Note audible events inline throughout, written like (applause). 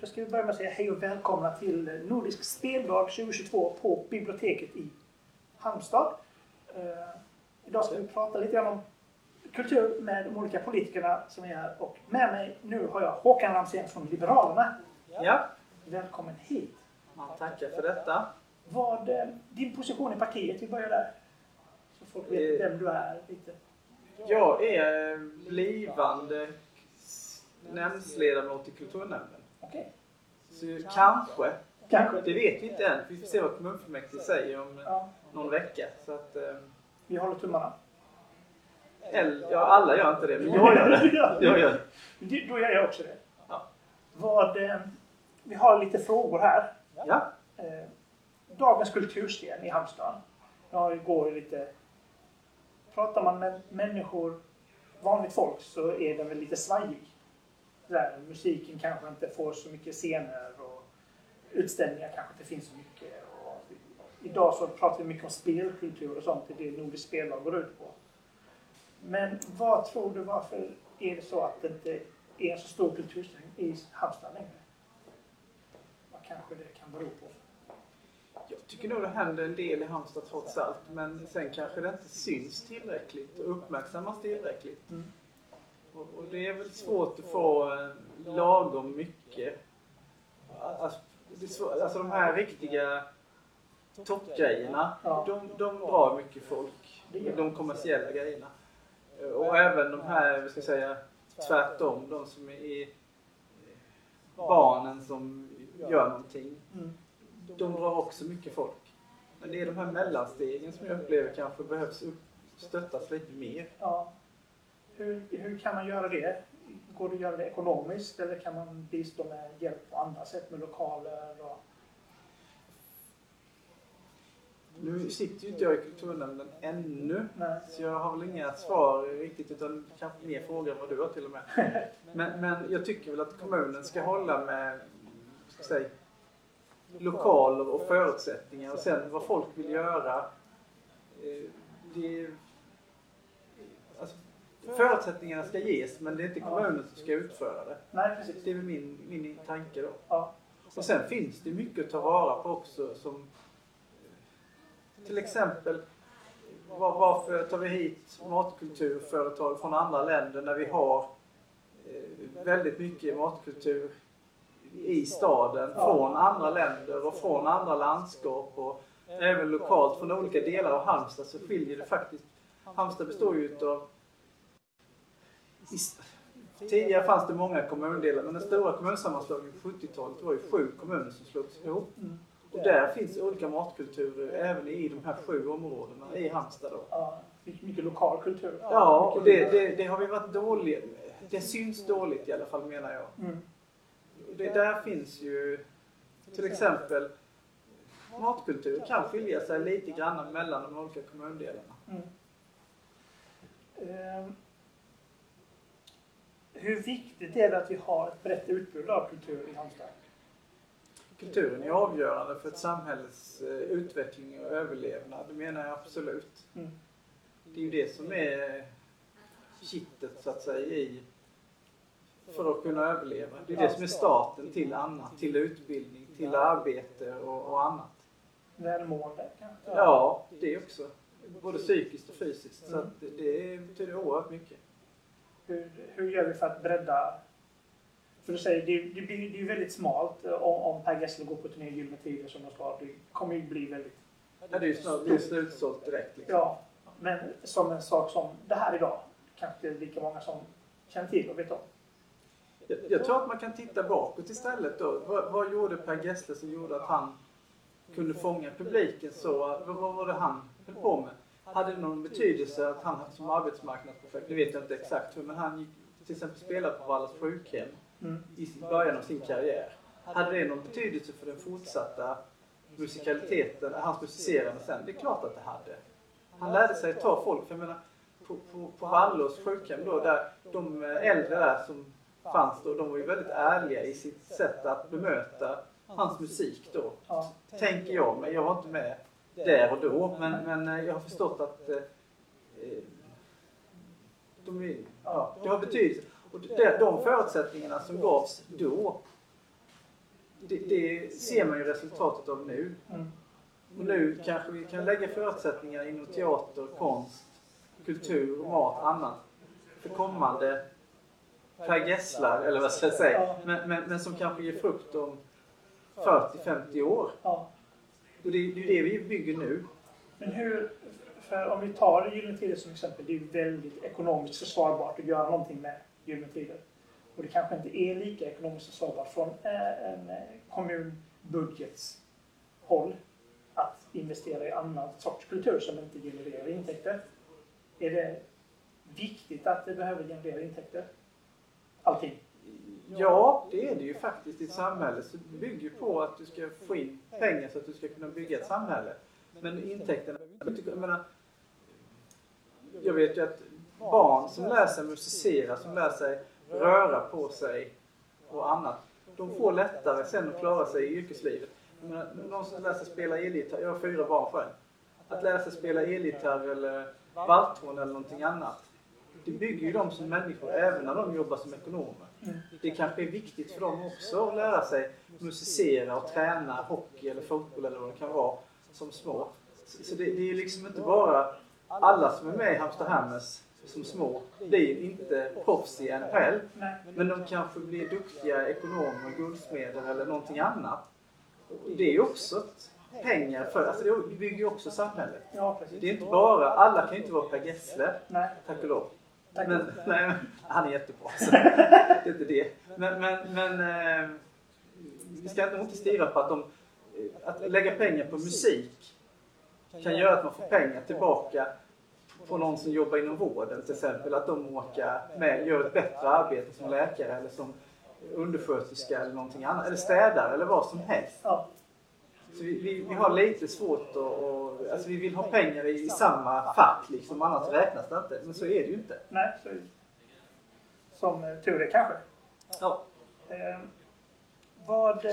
då ska börja med att säga hej och välkomna till Nordisk speldag 2022 på biblioteket i Halmstad. Uh, idag ska vi prata lite grann om kultur med de olika politikerna som är här. Och med mig nu har jag Håkan Ramsén från Liberalerna. Ja. Välkommen hit. Man tackar för detta. Vad eh, din position i partiet? Vi börjar där. Så folk vet Eh. vem du är lite. Jag är blivande nämndsledamot i kulturnämnden. Okej. Så kanske, Kanske. det vet vi inte än. Vi får se vad kommunfullmäktige säger om Ja, någon vecka. Så att, eh, vi håller tummarna. eller, ja, alla gör inte det, men jag gör det. (laughs) Jag gör det. Då gör jag också det. Ja. Vad, eh, vi har lite frågor här. Ja. Eh, dagens kulturscen i Halmstad. Ja, går lite... Pratar man med människor, vanligt folk, så är den väl lite svajig. Där, musiken kanske inte får så mycket scener och utställningar kanske inte finns så mycket. Och idag så pratar vi mycket om spelkultur och sånt, det är det Nordisk spellag går ut på. Men vad tror du, varför är det så att det inte är en så stor kulturscen i Halmstad längre? Vad kanske det kan bero på? Jag tycker nog det händer en del i Halmstad trots allt. Men sen kanske det inte syns tillräckligt och uppmärksammas tillräckligt. Mm. Och, och det är väl svårt att få eh, lagom mycket. Alltså, det är svår, alltså de här riktiga toppgrejerna, Ja. de, de drar mycket folk. De kommersiella grejerna. Och även de här, vi ska säga, tvärtom, de som är barnen som gör någonting. Mm. De drar också mycket folk. Men det är de här mellanstegen som jag upplever kanske behövs upp, stöttas lite mer. Ja. Hur, hur kan man göra det? Går det att göra det ekonomiskt eller kan man bistå med hjälp på andra sätt med lokaler? Och... Nu sitter ju inte jag i kulturnämnden ännu. Nej. Så jag har väl inga svar riktigt utan kanske mer frågor än vad du har till och med. (laughs) Men, men jag tycker väl att kommunen ska hålla med ska säga, lokaler och förutsättningar och sen vad folk vill göra. eh, Det, förutsättningarna ska ges men det är inte kommunen som ska utföra det. Nej, precis. Det är väl min, min tanke då. Ja. Och sen finns det mycket att ta vara på också som eh, till exempel var, varför tar vi hit matkulturföretag från andra länder när vi har eh, väldigt mycket matkultur i staden från andra länder och från andra landskap och även lokalt från olika delar av Halmstad så skiljer det faktiskt. Halmstad består ju utav Tidigare fanns det många kommundelar men den stora kommunsammanslagningen på 70-talet var ju sju kommuner som slogs ihop. Mm. Och där finns olika matkulturer även i de här sju områdena i Halmstad då. Ja, mycket, lokal kultur. Ja, och det, det, det har vi varit dåliga Det syns dåligt i alla fall menar jag. Mm. Det där finns ju till exempel matkultur kan skilja sig lite grann mellan de olika kommundelarna. Mm. Hur viktigt är det att vi har ett brett utbud av kultur i Halmstad? Kulturen är avgörande för ett samhälles eh, utveckling och överlevnad, det menar jag absolut. Mm. Det är ju det som är kittet så att säga i för att kunna överleva. Det är det som är starten till annat, till utbildning, till arbete och, och annat. Välmående kanske? Ja, det också. Både psykiskt och fysiskt. Så det betyder oerhört mycket. Hur, hur gör vi för att bredda? För du säger, det, det, blir, det är ju väldigt smalt eh, om, om Per Gessle går på turné i Gyllene Tider som de ska. Det kommer ju bli väldigt... Ja, det är ju snart, slutsålt direkt. Liksom. Ja, men som en sak som det här idag kanske är lika många som känner till och vet om. Jag, jag tror att man kan titta bakåt istället då. Vad, vad gjorde Per Gessle som gjorde att han kunde fånga publiken så? Vad, vad var det han höll på med? Hade det någon betydelse att han som arbetsmarknadsprojekt, det vet jag inte exakt hur, men han gick till exempel spelade på Vallas sjukhem Mm. i början av sin karriär. Hade det någon betydelse för den fortsatta musikaliteten, hans musicerande sen? Det är klart att det hade. Han lärde sig ta folk, för jag menar på, på, på Vallås sjukhem då, där de äldre där som fanns då, de var ju väldigt ärliga i sitt sätt att bemöta hans musik då. Tänker jag, men jag var inte med där och då. Men, men eh, jag har förstått att eh, eh, de är, ja, det har betydelse. Och det, de förutsättningarna som gavs då det, det ser man ju resultatet av nu. Mm. Och nu kanske vi kan lägga förutsättningar inom teater, konst, kultur, mat, annat för kommande Per Gesslar, eller vad ska jag säga, men, men, men som kanske ger frukt om 40-50 år. Och det, det är det vi bygger nu. Men hur, för om vi tar Gyllene Tider som exempel, det är ju väldigt ekonomiskt försvarbart att göra någonting med Gyllene Tider. Och det kanske inte är lika ekonomiskt försvarbart från eh, en eh, kommunbudgets håll att investera i annan sorts kultur som inte genererar intäkter. Är det viktigt att det behöver generera intäkter? Allting? Ja, det är det ju faktiskt i ett samhälle. Så det bygger ju på att du ska få in pengar så att du ska kunna bygga ett samhälle. Men intäkterna... Jag, menar, jag vet ju att barn som lär sig musicera, som lär sig röra på sig och annat, de får lättare sen att klara sig i yrkeslivet. Jag menar, någon som lär sig spela elgitarr, jag har fyra barn själv. Att lära sig spela elgitarr eller valthorn eller någonting annat. Det bygger ju dem som människor även när de jobbar som ekonomer. Mm. Det kanske är viktigt för dem också att lära sig musicera och träna hockey eller fotboll eller vad det kan vara som små. Så så det, det är liksom inte bara alla som är med i Halmstad Hammers som små blir inte proffs i NHL. Men de kanske blir duktiga ekonomer, guldsmeder eller någonting annat. Det är ju också pengar för, alltså det bygger ju också samhället. Det är inte bara, alla kan ju inte vara Per Gessle, tack och lov. Tack. Men, nej, han är jättebra. Så (laughs) det är inte det. Men, men, men eh, vi ska nog inte stirra på att de... Att lägga pengar på musik kan göra att man får pengar tillbaka på någon som jobbar inom vården till exempel. Att de åker med, gör ett bättre arbete som läkare eller som undersköterska eller någonting annat. Eller städare eller vad som helst. Så vi, vi, vi har lite svårt att... och- Alltså vi vill ha pengar i samma fack liksom, annars räknas det inte. Men så är det ju inte. Nej, så, som eh, tur är kanske. Ja. Eh, vad,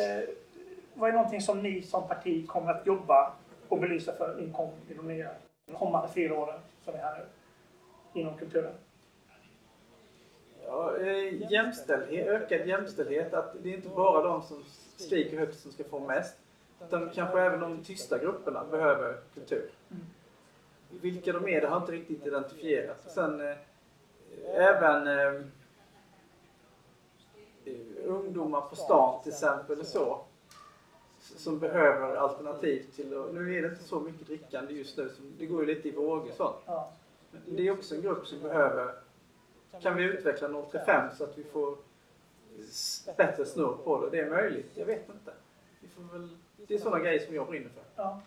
vad är någonting som ni som parti kommer att jobba och belysa för inkom i de nya kommande fyra åren som är här nu inom kulturen? Ja, eh, jämställdhet, ökad jämställdhet. Att det är inte bara de som skriker högst som ska få mest. Utan kanske även de tysta grupperna behöver kultur. Mm. Vilka de är, det har jag inte riktigt identifierat. Sen eh, även eh, ungdomar på stan till exempel och så. Som behöver alternativ till att, Nu är det inte så mycket drickande just nu. Som, det går ju lite i vågor och sånt. Men det är också en grupp som behöver kan vi utveckla 035 så att vi får bättre snurr på det? Det är möjligt. Jag vet inte. Vi får väl, det är sådana grejer som jag brinner för. ja.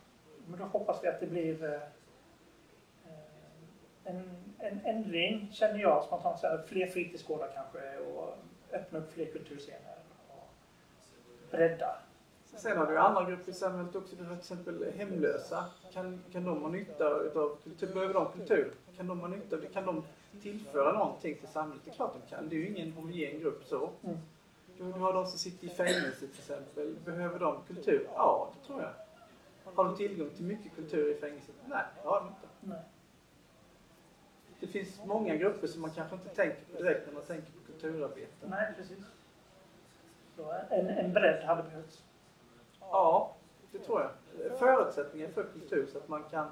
Men då hoppas vi att det blir eh, eh, en, en ändring, känner jag spontant. Så här, fler fritidsgårdar kanske och öppna upp fler kulturscener. Och bredda. Sen har du andra grupper i samhället också. Du har till exempel hemlösa. Kan, kan de ha nytta utav kultur? Behöver de kultur? Kan de ha nytta av det? Kan de tillföra någonting till samhället? Det är klart de kan. Det är ju ingen homogen grupp så. Mm. Du, har de som sitter i fängelse till exempel. Behöver de kultur? Ja, det tror jag. Har de tillgång till mycket kultur i fängelset? Nej, det har de inte. Nej. Det finns många grupper som man kanske inte tänker på direkt när man tänker på kulturarbete. Nej, precis. Så en, en bredd hade behövts. Ja, det tror jag. Förutsättningar för kultur så att man kan...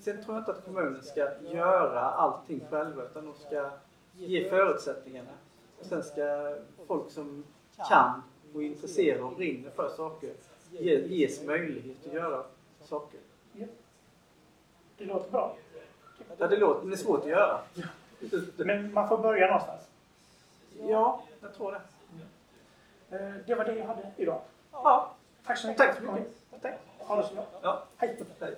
Sen tror jag inte att kommunen ska göra allting själva utan de ska ge förutsättningarna. Och sen ska folk som kan och är intresserade och brinner för saker ge- ges möjlighet att göra saker. Det låter bra. Ja, det låter, men det är svårt att göra. Men man får börja någonstans. Ja, jag tror det. Eh, Det var det jag hade idag. Ja, Tack så mycket. tack. Tack. Ha det så bra. Ja, Hej. hej.